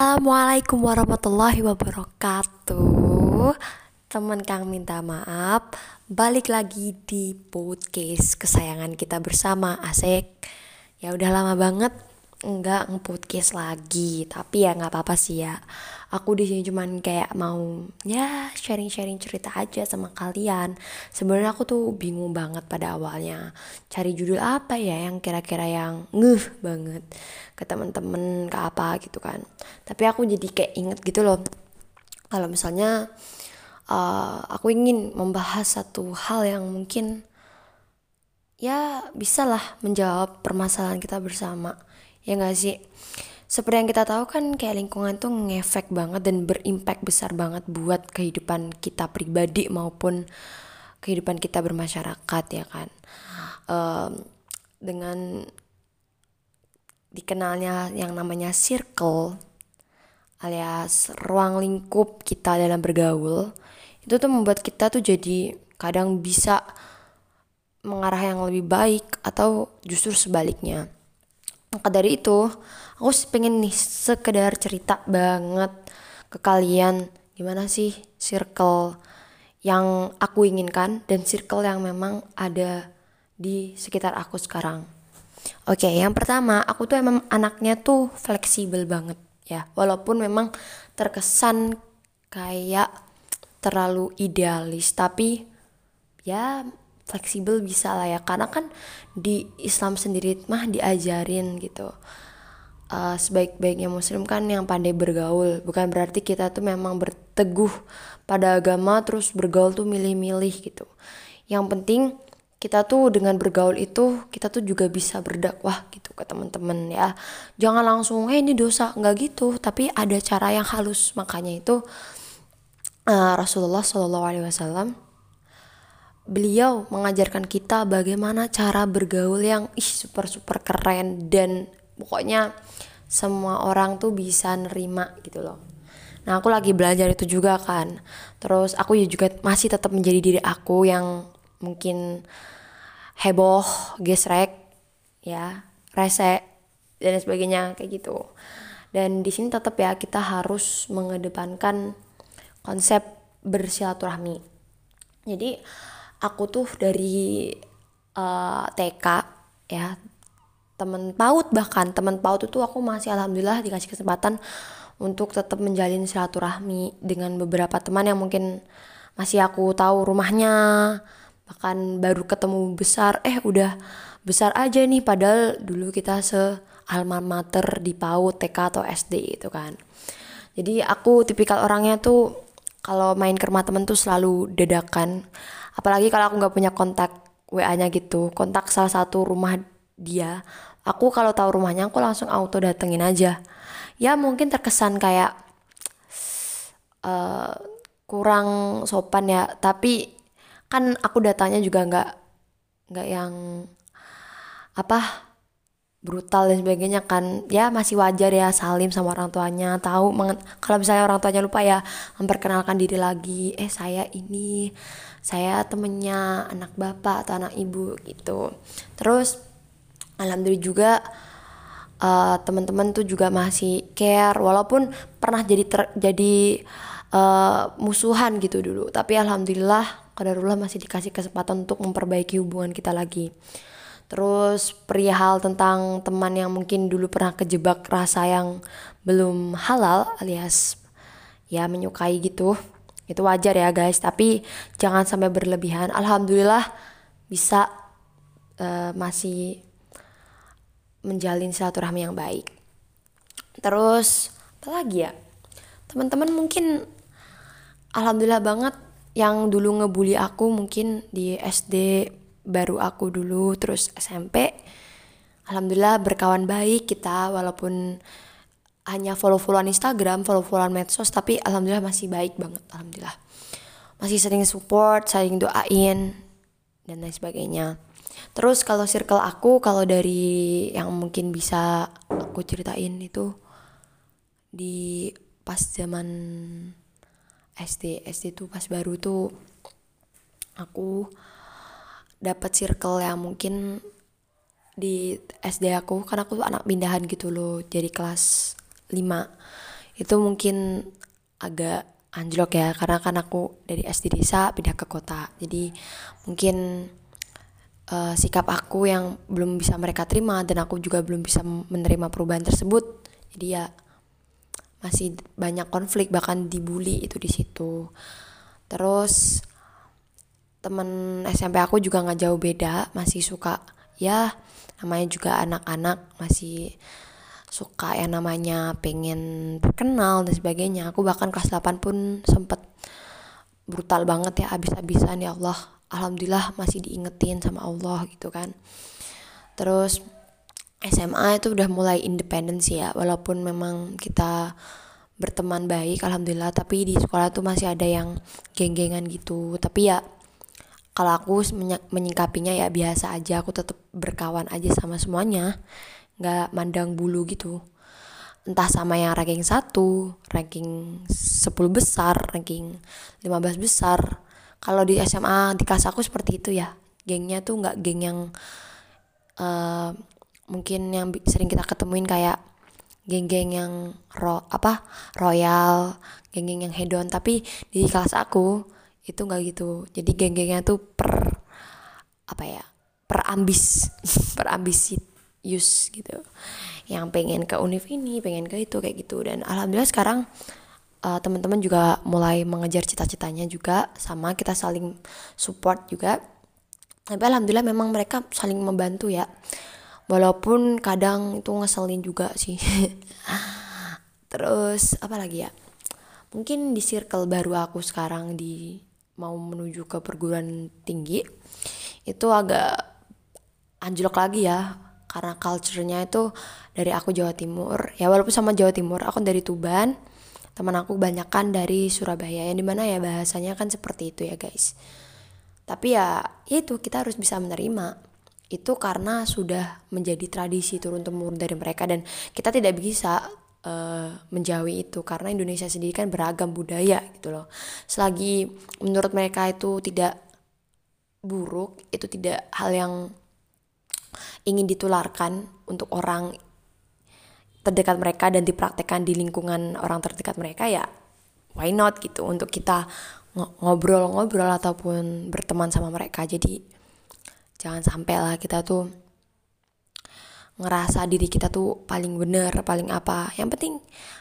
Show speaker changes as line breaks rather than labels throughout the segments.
Assalamualaikum warahmatullahi wabarakatuh. Teman Kang minta maaf Balik lagi di podcast kesayangan kita bersama Asik. Ya udah lama banget nggak nge-podcast lagi Tapi ya nggak apa-apa sih ya. Aku di sini cuman kayak mau ya sharing-sharing cerita aja sama kalian. Sebenarnya aku tuh bingung banget pada awalnya. Cari judul apa ya yang kira-kira yang ngeh banget ke temen-temen ke apa gitu kan. Tapi aku jadi kayak inget gitu loh. Kalau misalnya uh, aku ingin membahas satu hal yang mungkin ya bisa lah menjawab permasalahan kita bersama ya gak sih? Seperti yang kita tahu kan kayak lingkungan tuh ngefek banget dan berimpact besar banget buat kehidupan kita pribadi maupun kehidupan kita bermasyarakat ya kan? Um, dengan dikenalnya yang namanya circle alias ruang lingkup kita dalam bergaul itu tuh membuat kita tuh jadi kadang bisa mengarah yang lebih baik atau justru sebaliknya maka dari itu aku pengen nih sekedar cerita banget ke kalian gimana sih circle yang aku inginkan dan circle yang memang ada di sekitar aku sekarang Oke, yang pertama, aku tuh emang anaknya tuh fleksibel banget ya. Walaupun memang terkesan kayak terlalu idealis, tapi ya fleksibel bisa lah ya. Karena kan di Islam sendiri mah diajarin gitu. Uh, sebaik-baiknya muslim kan yang pandai bergaul. Bukan berarti kita tuh memang berteguh pada agama terus bergaul tuh milih-milih gitu. Yang penting kita tuh dengan bergaul itu kita tuh juga bisa berdakwah gitu ke teman-teman ya. Jangan langsung eh ini dosa. Nggak gitu. Tapi ada cara yang halus. Makanya itu uh, Rasulullah Shallallahu Alaihi Wasallam beliau mengajarkan kita bagaimana cara bergaul yang ih super super keren dan pokoknya semua orang tuh bisa nerima gitu loh Nah aku lagi belajar itu juga kan Terus aku juga masih tetap menjadi diri aku yang mungkin heboh, gesrek, ya, rese dan sebagainya kayak gitu. Dan di sini tetap ya kita harus mengedepankan konsep bersilaturahmi. Jadi aku tuh dari uh, eh, TK ya temen PAUD bahkan temen PAUD itu aku masih alhamdulillah dikasih kesempatan untuk tetap menjalin silaturahmi dengan beberapa teman yang mungkin masih aku tahu rumahnya bahkan baru ketemu besar eh udah besar aja nih padahal dulu kita se alma mater di PAUD, TK atau SD itu kan. Jadi aku tipikal orangnya tuh kalau main ke rumah temen tuh selalu dadakan. Apalagi kalau aku nggak punya kontak WA-nya gitu, kontak salah satu rumah dia. Aku kalau tahu rumahnya aku langsung auto datengin aja. Ya mungkin terkesan kayak uh, kurang sopan ya, tapi kan aku datanya juga nggak nggak yang apa brutal dan sebagainya kan ya masih wajar ya salim sama orang tuanya tahu kalau misalnya orang tuanya lupa ya memperkenalkan diri lagi eh saya ini saya temennya anak bapak atau anak ibu gitu. Terus alhamdulillah juga uh, teman-teman tuh juga masih care walaupun pernah jadi ter, jadi uh, musuhan gitu dulu tapi alhamdulillah kadarullah masih dikasih kesempatan untuk memperbaiki hubungan kita lagi terus perihal tentang teman yang mungkin dulu pernah kejebak rasa yang belum halal alias ya menyukai gitu. Itu wajar ya guys. Tapi jangan sampai berlebihan. Alhamdulillah bisa uh, masih menjalin silaturahmi yang baik. Terus apa lagi ya? Teman-teman mungkin alhamdulillah banget yang dulu ngebully aku mungkin di SD baru aku dulu terus SMP alhamdulillah berkawan baik kita walaupun hanya follow-followan Instagram, follow-followan medsos tapi alhamdulillah masih baik banget alhamdulillah. Masih sering support, saling doain dan lain sebagainya. Terus kalau circle aku kalau dari yang mungkin bisa aku ceritain itu di pas zaman SD SD tuh pas baru tuh aku dapat circle yang mungkin di SD aku karena aku anak pindahan gitu loh jadi kelas 5 itu mungkin agak anjlok ya karena kan aku dari SD desa pindah ke kota. Jadi mungkin uh, sikap aku yang belum bisa mereka terima dan aku juga belum bisa menerima perubahan tersebut jadi ya masih banyak konflik bahkan dibully itu di situ. Terus temen SMP aku juga nggak jauh beda masih suka ya namanya juga anak-anak masih suka yang namanya pengen terkenal dan sebagainya. Aku bahkan kelas 8 pun sempet brutal banget ya abis-abisan ya Allah. Alhamdulillah masih diingetin sama Allah gitu kan. Terus SMA itu udah mulai independen sih ya walaupun memang kita berteman baik alhamdulillah tapi di sekolah tuh masih ada yang geng-gengan gitu. Tapi ya kalau aku menyingkapinya ya biasa aja aku tetap berkawan aja sama semuanya nggak mandang bulu gitu entah sama yang ranking 1, ranking 10 besar, ranking 15 besar. Kalau di SMA di kelas aku seperti itu ya. Gengnya tuh nggak geng yang uh, mungkin yang sering kita ketemuin kayak geng-geng yang ro apa royal geng-geng yang hedon tapi di kelas aku itu nggak gitu. Jadi geng-gengnya tuh per apa ya per ambis per ambisius gitu. Yang pengen ke univ ini pengen ke itu kayak gitu. Dan alhamdulillah sekarang uh, teman-teman juga mulai mengejar cita-citanya juga sama kita saling support juga. Tapi alhamdulillah memang mereka saling membantu ya. Walaupun kadang itu ngeselin juga sih. Terus apa lagi ya? Mungkin di circle baru aku sekarang di mau menuju ke perguruan tinggi itu agak anjlok lagi ya karena culture-nya itu dari aku Jawa Timur. Ya walaupun sama Jawa Timur aku dari Tuban teman aku kebanyakan dari Surabaya yang di mana ya bahasanya kan seperti itu ya guys. Tapi ya itu kita harus bisa menerima. Itu karena sudah menjadi tradisi turun temurun dari mereka dan kita tidak bisa uh, menjauhi itu karena Indonesia sendiri kan beragam budaya gitu loh. Selagi menurut mereka itu tidak buruk, itu tidak hal yang ingin ditularkan untuk orang terdekat mereka dan dipraktekkan di lingkungan orang terdekat mereka ya why not gitu untuk kita ngobrol-ngobrol ataupun berteman sama mereka jadi jangan sampai lah kita tuh ngerasa diri kita tuh paling bener paling apa. Yang penting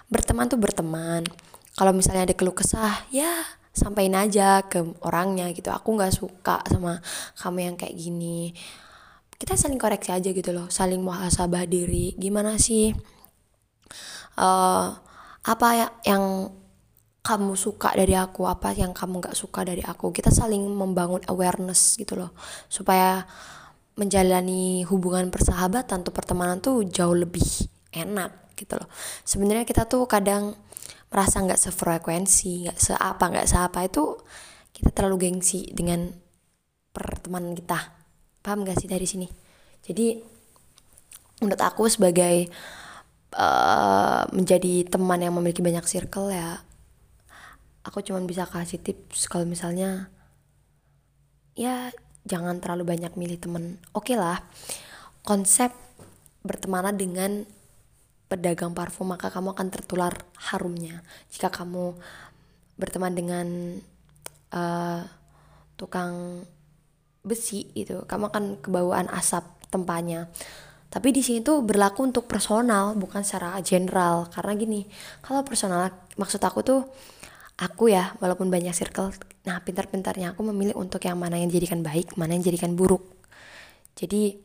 berteman tuh berteman. Kalau misalnya ada keluh kesah ya sampaikan aja ke orangnya gitu. Aku nggak suka sama kamu yang kayak gini. Kita saling koreksi aja gitu loh saling muhasabah diri. Gimana sih uh, apa ya yang kamu suka dari aku apa yang kamu nggak suka dari aku. Kita saling membangun awareness gitu loh supaya menjalani hubungan persahabatan atau pertemanan tuh jauh lebih enak gitu loh. Sebenarnya kita tuh kadang merasa nggak sefrekuensi nggak seapa nggak seapa itu kita terlalu gengsi dengan pertemanan kita. Paham gak sih dari sini? Jadi menurut aku sebagai uh, menjadi teman yang memiliki banyak circle ya aku cuma bisa kasih tips kalau misalnya ya jangan terlalu banyak milih temen. Oke okay lah konsep bertemanan dengan pedagang parfum maka kamu akan tertular harumnya. Jika kamu berteman dengan uh, tukang besi itu kamu akan kebawaan asap tempatnya tapi di sini tuh berlaku untuk personal bukan secara general. Karena gini kalau personal maksud aku tuh aku ya walaupun banyak circle nah pintar-pintarnya aku memilih untuk yang mana yang jadikan baik mana yang jadikan buruk. Jadi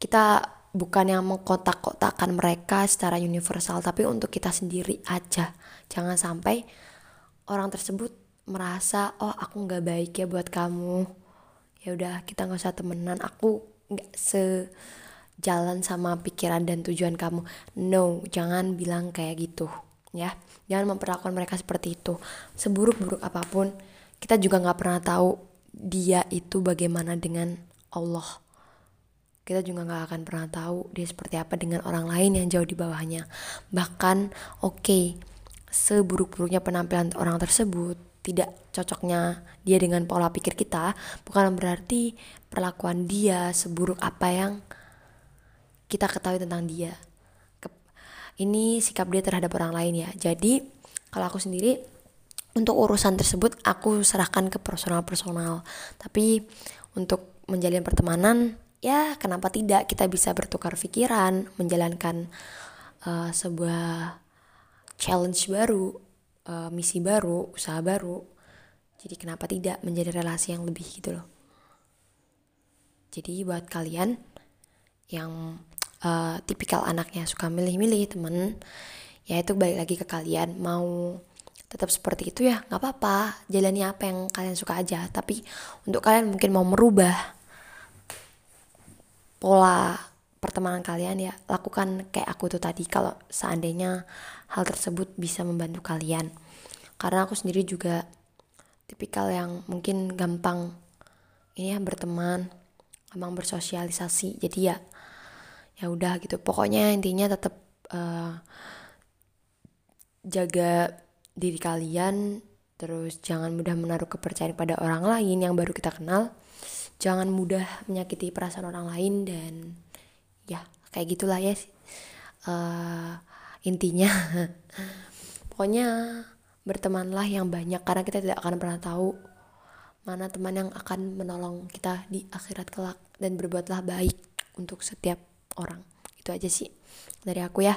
kita bukan yang mengkotak-kotakan mereka secara universal tapi untuk kita sendiri aja. Jangan sampai orang tersebut merasa oh aku nggak baik ya buat kamu. Ya udah kita nggak usah temenan. Aku nggak sejalan sama pikiran dan tujuan kamu. No jangan bilang kayak gitu ya jangan memperlakukan mereka seperti itu. Seburuk-buruk apa pun kita juga nggak pernah tahu dia itu bagaimana dengan Allah. Kita juga nggak akan pernah tahu dia seperti apa dengan orang lain yang jauh di bawahnya. Bahkan oke okay, seburuk-buruknya penampilan orang tersebut tidak cocoknya dia dengan pola pikir kita bukan berarti perlakuan dia seburuk apa yang kita ketahui tentang dia ini sikap dia terhadap orang lain ya. Jadi kalau aku sendiri untuk urusan tersebut aku serahkan ke personal-personal. Tapi untuk menjalin pertemanan ya kenapa tidak kita bisa bertukar pikiran menjalankan uh, sebuah challenge baru uh, misi baru usaha baru. Jadi kenapa tidak menjadi relasi yang lebih gitu loh. Jadi buat kalian yang uh, tipikal anaknya suka milih-milih temen ya itu balik lagi ke kalian. Mau tetap seperti itu ya nggak apa-apa jalani apa yang kalian suka aja. Tapi untuk kalian mungkin mau merubah pola pertemanan kalian ya lakukan kayak aku tuh tadi. Kalau seandainya hal tersebut bisa membantu kalian. Karena aku sendiri juga tipikal yang mungkin gampang ini ya berteman gampang bersosialisasi. Jadi ya ya udah gitu. Pokoknya intinya tetap uh, jaga diri kalian terus jangan mudah menaruh kepercayaan pada orang lain yang baru kita kenal. Jangan mudah menyakiti perasaan orang lain dan ya kayak gitulah ya uh, intinya pokoknya bertemanlah yang banyak karena kita tidak akan pernah tahu mana teman yang akan menolong kita di akhirat kelak. Dan berbuatlah baik untuk setiap orang. Itu aja sih dari aku ya.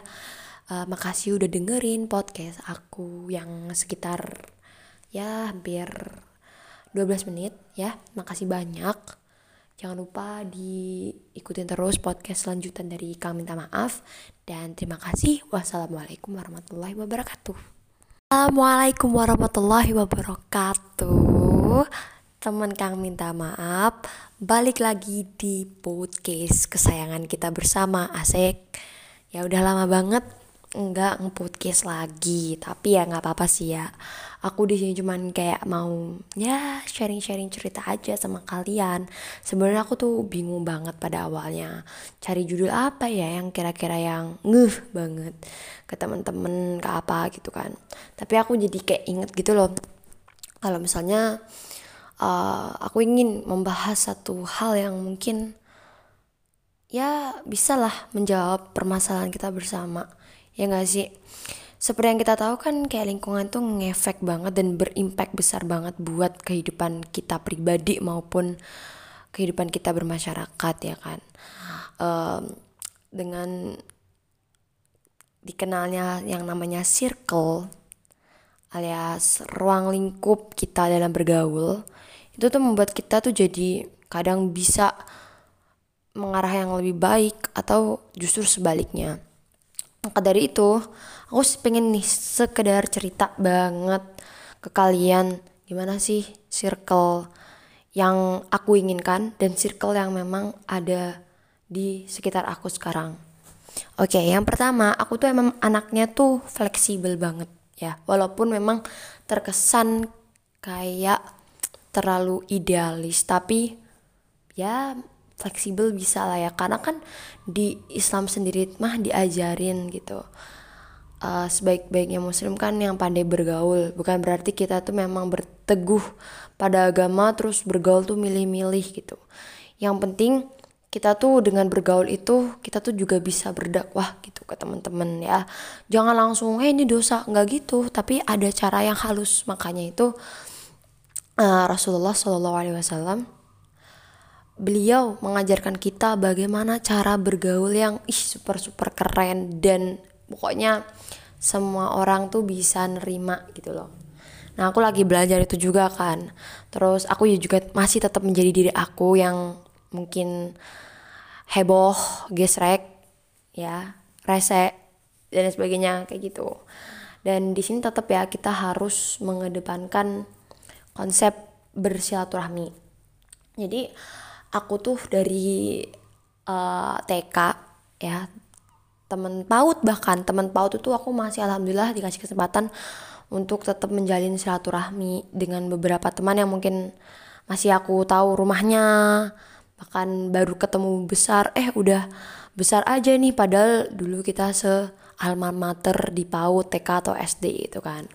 Uh, makasih udah dengerin podcast aku yang sekitar ya hampir 12 menit ya. Makasih banyak. Jangan lupa diikutin terus podcast selanjutan dari kami minta maaf. Dan terima kasih. Wassalamualaikum warahmatullahi wabarakatuh. Assalamualaikum warahmatullahi wabarakatuh teman Kang minta maaf balik lagi di podcast kesayangan kita bersama Asek. Ya udah lama banget nggak ngepodcast lagi tapi ya nggak apa-apa sih ya. Aku di sini cuman kayak mau ya sharing-sharing cerita aja sama kalian. Sebenarnya aku tuh bingung banget pada awalnya. Cari judul apa ya yang kira-kira yang ngeh banget ke temen-temen ke apa gitu kan. Tapi aku jadi kayak inget gitu loh. Kalau misalnya uh, aku ingin membahas satu hal yang mungkin ya bisalah menjawab permasalahan kita bersama. Ya gak sih? Seperti yang kita tahu kan kayak lingkungan tuh ngefek banget dan berimpact besar banget buat kehidupan kita pribadi maupun kehidupan kita bermasyarakat ya kan? Um, dengan dikenalnya yang namanya circle alias ruang lingkup kita dalam bergaul itu tuh membuat kita tuh jadi kadang bisa mengarah yang lebih baik atau justru sebaliknya maka dari itu aku pengen nih sekedar cerita banget ke kalian gimana sih circle yang aku inginkan dan circle yang memang ada di sekitar aku sekarang. Oke, yang pertama aku tuh emang anaknya tuh fleksibel banget ya. Walaupun memang terkesan kayak terlalu idealis tapi ya fleksibel bisa lah ya. Karena kan di Islam sendiri mah diajarin gitu. Uh, sebaik-baiknya muslim kan yang pandai bergaul. Bukan berarti kita tuh memang berteguh pada agama terus bergaul tuh milih-milih gitu. Yang penting kita tuh dengan bergaul itu kita tuh juga bisa berdakwah gitu ke teman-teman ya. Jangan langsung eh ini dosa. Nggak gitu. Tapi ada cara yang halus. Makanya itu uh, Rasulullah Shallallahu Alaihi Wasallam beliau mengajarkan kita bagaimana cara bergaul yang ih super super keren dan pokoknya semua orang tuh bisa nerima gitu loh. Nah aku lagi belajar itu juga kan. Terus aku ya juga masih tetap menjadi diri aku yang mungkin heboh, gesrek, ya, rese dan sebagainya kayak gitu. Dan di sini tetap ya kita harus mengedepankan konsep bersilaturahmi. Jadi aku tuh dari uh, eh, TK ya temen PAUD bahkan temen PAUD itu aku masih alhamdulillah dikasih kesempatan untuk tetap menjalin silaturahmi dengan beberapa teman yang mungkin masih aku tahu rumahnya bahkan baru ketemu besar eh udah besar aja nih padahal dulu kita se alma mater di PAUD TK atau SD itu kan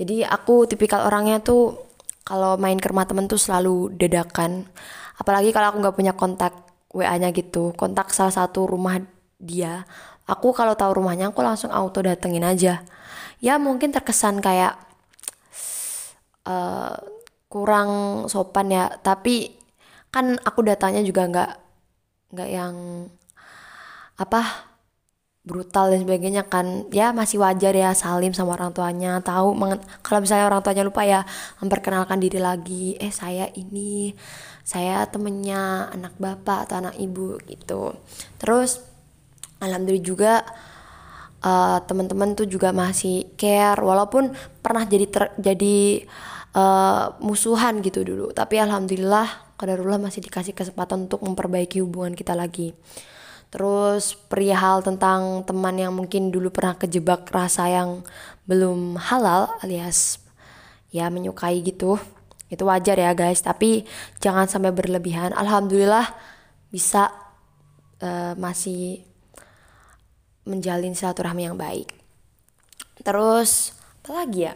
jadi aku tipikal orangnya tuh kalau main ke rumah temen tuh selalu dadakan. Apalagi kalau aku nggak punya kontak WA-nya gitu. Kontak salah satu rumah dia. Aku kalau tahu rumahnya aku langsung auto datengin aja. Ya mungkin terkesan kayak uh, kurang sopan ya. Tapi kan aku datanya juga nggak nggak yang apa brutal dan sebagainya kan ya masih wajar ya salim sama orang tuanya tahu kalau misalnya orang tuanya lupa ya memperkenalkan diri lagi eh saya ini saya temennya anak bapak atau anak ibu gitu. Terus alhamdulillah juga uh, teman-teman tuh juga masih care walaupun pernah jadi ter, jadi uh, musuhan gitu dulu tapi alhamdulillah kadarullah masih dikasih kesempatan untuk memperbaiki hubungan kita lagi Terus perihal tentang teman yang mungkin dulu pernah kejebak rasa yang belum halal alias ya menyukai gitu. Itu wajar ya guys, tapi jangan sampai berlebihan. Alhamdulillah bisa uh, masih menjalin silaturahmi yang baik. Terus apa lagi ya?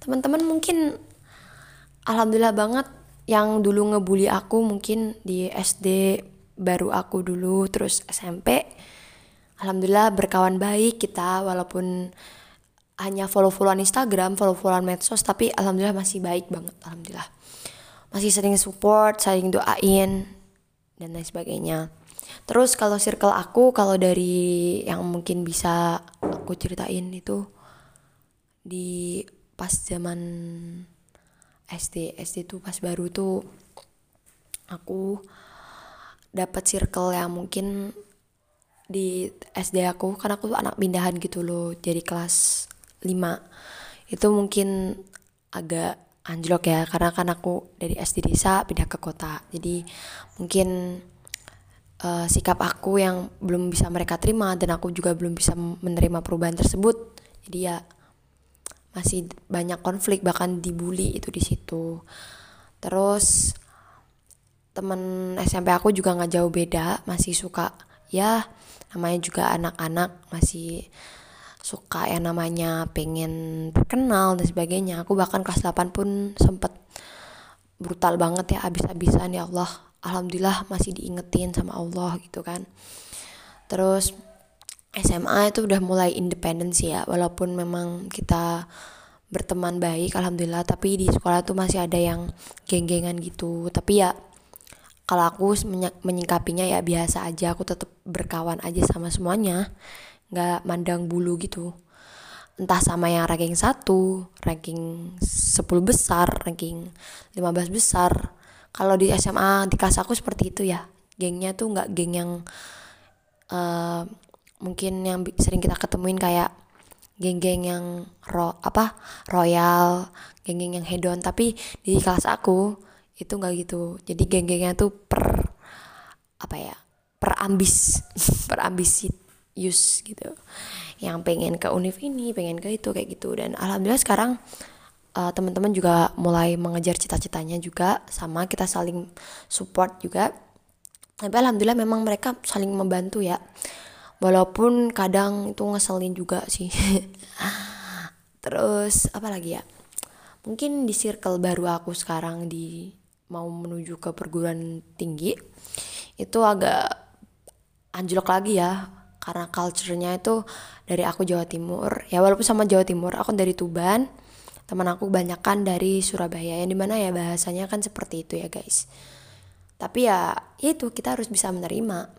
Teman-teman mungkin alhamdulillah banget yang dulu ngebully aku mungkin di SD baru aku dulu terus SMP alhamdulillah berkawan baik kita walaupun hanya follow-followan Instagram, follow-followan medsos tapi alhamdulillah masih baik banget alhamdulillah. Masih sering support, saling doain dan lain sebagainya. Terus kalau circle aku kalau dari yang mungkin bisa aku ceritain itu di pas zaman SD, SD tuh pas baru tuh aku dapat circle yang mungkin di SD aku kan aku anak pindahan gitu loh jadi kelas 5 itu mungkin agak anjlok ya karena kan aku dari SD desa pindah ke kota. Jadi mungkin uh, sikap aku yang belum bisa mereka terima dan aku juga belum bisa menerima perubahan tersebut jadi ya masih banyak konflik bahkan dibully itu di situ. Terus temen SMP aku juga nggak jauh beda masih suka ya namanya juga anak-anak masih suka yang namanya pengen terkenal dan sebagainya. Aku bahkan kelas 8 pun sempet brutal banget ya abis-abisan ya Allah. Alhamdulillah masih diingetin sama Allah gitu kan. Terus SMA itu udah mulai independen sih ya walaupun memang kita berteman baik alhamdulillah tapi di sekolah tuh masih ada yang geng-gengan gitu. Tapi ya kalau aku menyingkapinya ya biasa aja aku tetap berkawan aja sama semuanya nggak mandang bulu gitu entah sama yang ranking 1, ranking 10 besar, ranking 15 besar. Kalau di SMA di kelas aku seperti itu ya. Gengnya tuh nggak geng yang uh, mungkin yang sering kita ketemuin kayak geng-geng yang ro apa royal, geng-geng yang hedon, tapi di kelas aku itu nggak gitu. Jadi geng-gengnya tuh per apa ya per ambis per ambisius gitu. Yang pengen ke univ ini pengen ke itu kayak gitu. Dan alhamdulillah sekarang uh, teman-teman juga mulai mengejar cita-citanya juga sama kita saling support juga. Tapi alhamdulillah memang mereka saling membantu ya. Walaupun kadang itu ngeselin juga sih. Terus apa lagi ya? Mungkin di circle baru aku sekarang di mau menuju ke perguruan tinggi itu agak anjlok lagi ya karena culture-nya itu dari aku Jawa Timur. Ya walaupun sama Jawa Timur aku dari Tuban teman aku banyakkan dari Surabaya yang di mana ya bahasanya kan seperti itu ya guys. Tapi ya, ya itu kita harus bisa menerima.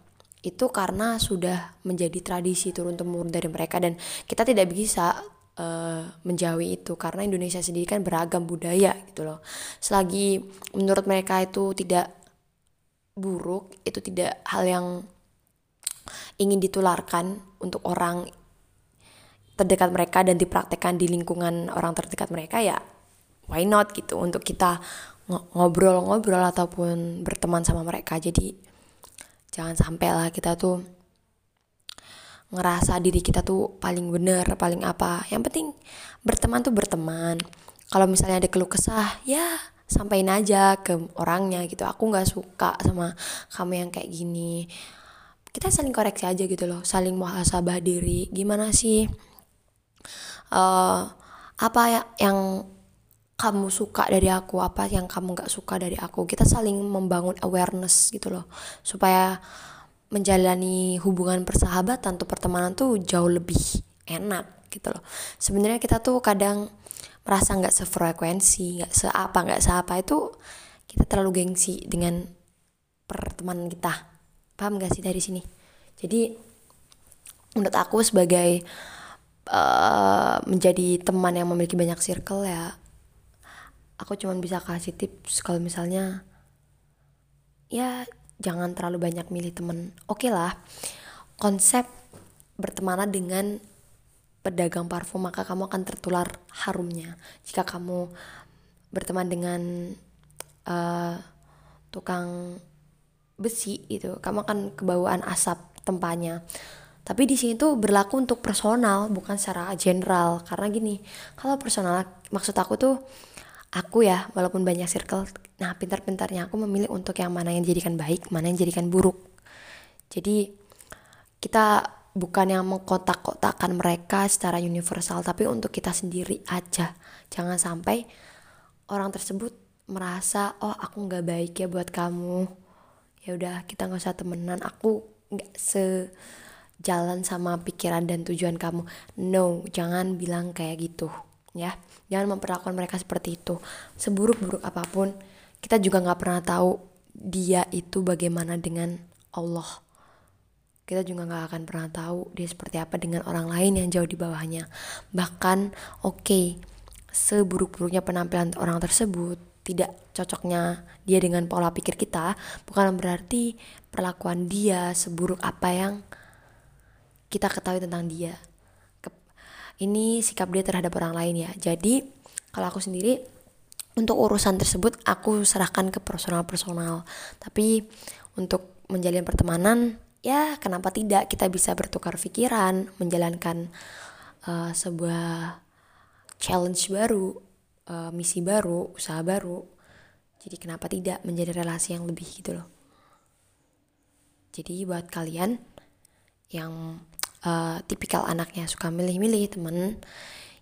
Itu karena sudah menjadi tradisi turun temurun dari mereka dan kita tidak bisa uh, menjauhi itu karena Indonesia sendiri kan beragam budaya gitu loh. Selagi menurut mereka itu tidak buruk, itu tidak hal yang ingin ditularkan untuk orang terdekat mereka dan dipraktekkan di lingkungan orang terdekat mereka ya why not gitu untuk kita ngobrol-ngobrol ataupun berteman sama mereka jadi jangan sampai lah kita tuh ngerasa diri kita tuh paling bener paling apa. Yang penting berteman tuh berteman. Kalau misalnya ada keluh kesah ya sampaikan aja ke orangnya gitu. Aku nggak suka sama kamu yang kayak gini. Kita saling koreksi aja gitu loh saling muhasabah diri. Gimana sih uh, apa ya yang kamu suka dari aku apa yang kamu nggak suka dari aku. Kita saling membangun awareness gitu loh. Supaya menjalani hubungan persahabatan atau pertemanan tuh jauh lebih enak gitu loh. Sebenarnya kita tuh kadang merasa nggak sefrekuensi nggak seapa nggak seapa itu kita terlalu gengsi dengan pertemanan kita. Paham gak sih dari sini? Jadi menurut aku sebagai uh, menjadi teman yang memiliki banyak circle ya aku cuma bisa kasih tips kalau misalnya ya jangan terlalu banyak milih temen. Oke okay lah konsep bertemanan dengan pedagang parfum maka kamu akan tertular harumnya. Jika kamu berteman dengan uh, tukang besi itu kamu akan kebawaan asap tempatnya tapi di sini tuh berlaku untuk personal bukan secara general. Karena gini kalau personal maksud aku tuh aku ya walaupun banyak circle nah pintar-pintarnya aku memilih untuk yang mana yang dijadikan baik mana yang dijadikan buruk. Jadi kita bukan yang mengkotak-kotakan mereka secara universal tapi untuk kita sendiri aja. Jangan sampai orang tersebut merasa oh aku nggak baik ya buat kamu. Ya udah kita nggak usah temenan. Aku nggak sejalan sama pikiran dan tujuan kamu. No jangan bilang kayak gitu ya. Jangan memperlakukan mereka seperti itu. Seburuk-buruk apa pun kita juga nggak pernah tahu dia itu bagaimana dengan Allah. Kita juga nggak akan pernah tahu dia seperti apa dengan orang lain yang jauh di bawahnya. Bahkan oke okay, seburuk-buruknya penampilan orang tersebut tidak cocoknya dia dengan pola pikir kita bukan berarti perlakuan dia seburuk apa yang kita ketahui tentang dia ini sikap dia terhadap orang lain ya. Jadi kalau aku sendiri untuk urusan tersebut aku serahkan ke personal-personal. Tapi untuk menjalin pertemanan ya kenapa tidak kita bisa bertukar pikiran menjalankan uh, sebuah challenge baru uh, misi baru usaha baru. Jadi kenapa tidak menjadi relasi yang lebih gitu loh. Jadi buat kalian yang uh, tipikal anaknya suka milih-milih temen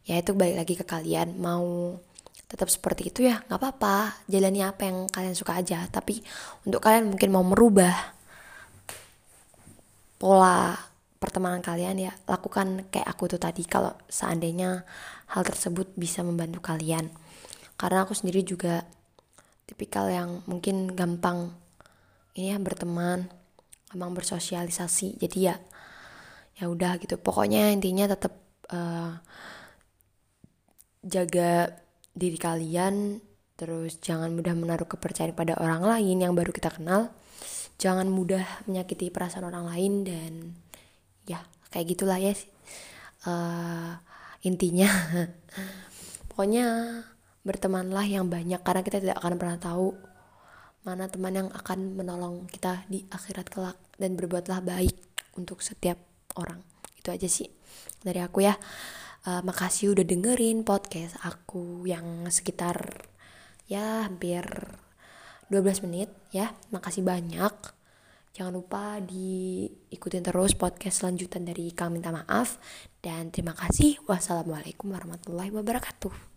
ya itu balik lagi ke kalian. Mau tetap seperti itu ya nggak apa-apa jalani apa yang kalian suka aja. Tapi untuk kalian mungkin mau merubah pola pertemanan kalian ya lakukan kayak aku tuh tadi kalau seandainya hal tersebut bisa membantu kalian. Karena aku sendiri juga tipikal yang mungkin gampang ini ya berteman gampang bersosialisasi. Jadi ya ya udah gitu. Pokoknya intinya tetap uh, eh, jaga diri kalian terus jangan mudah menaruh kepercayaan pada orang lain yang baru kita kenal. Jangan mudah menyakiti perasaan orang lain dan ya kayak gitulah ya uh, intinya pokoknya bertemanlah yang banyak karena kita tidak akan pernah tahu mana teman yang akan menolong kita di akhirat kelak. Dan berbuatlah baik untuk setiap orang itu aja sih dari aku ya uh, makasih udah dengerin podcast aku yang sekitar ya hampir 12 menit ya. Makasih banyak. Jangan lupa diikutin terus podcast selanjutan dari Kang Minta Maaf. Dan terima kasih. Wassalamualaikum warahmatullahi wabarakatuh.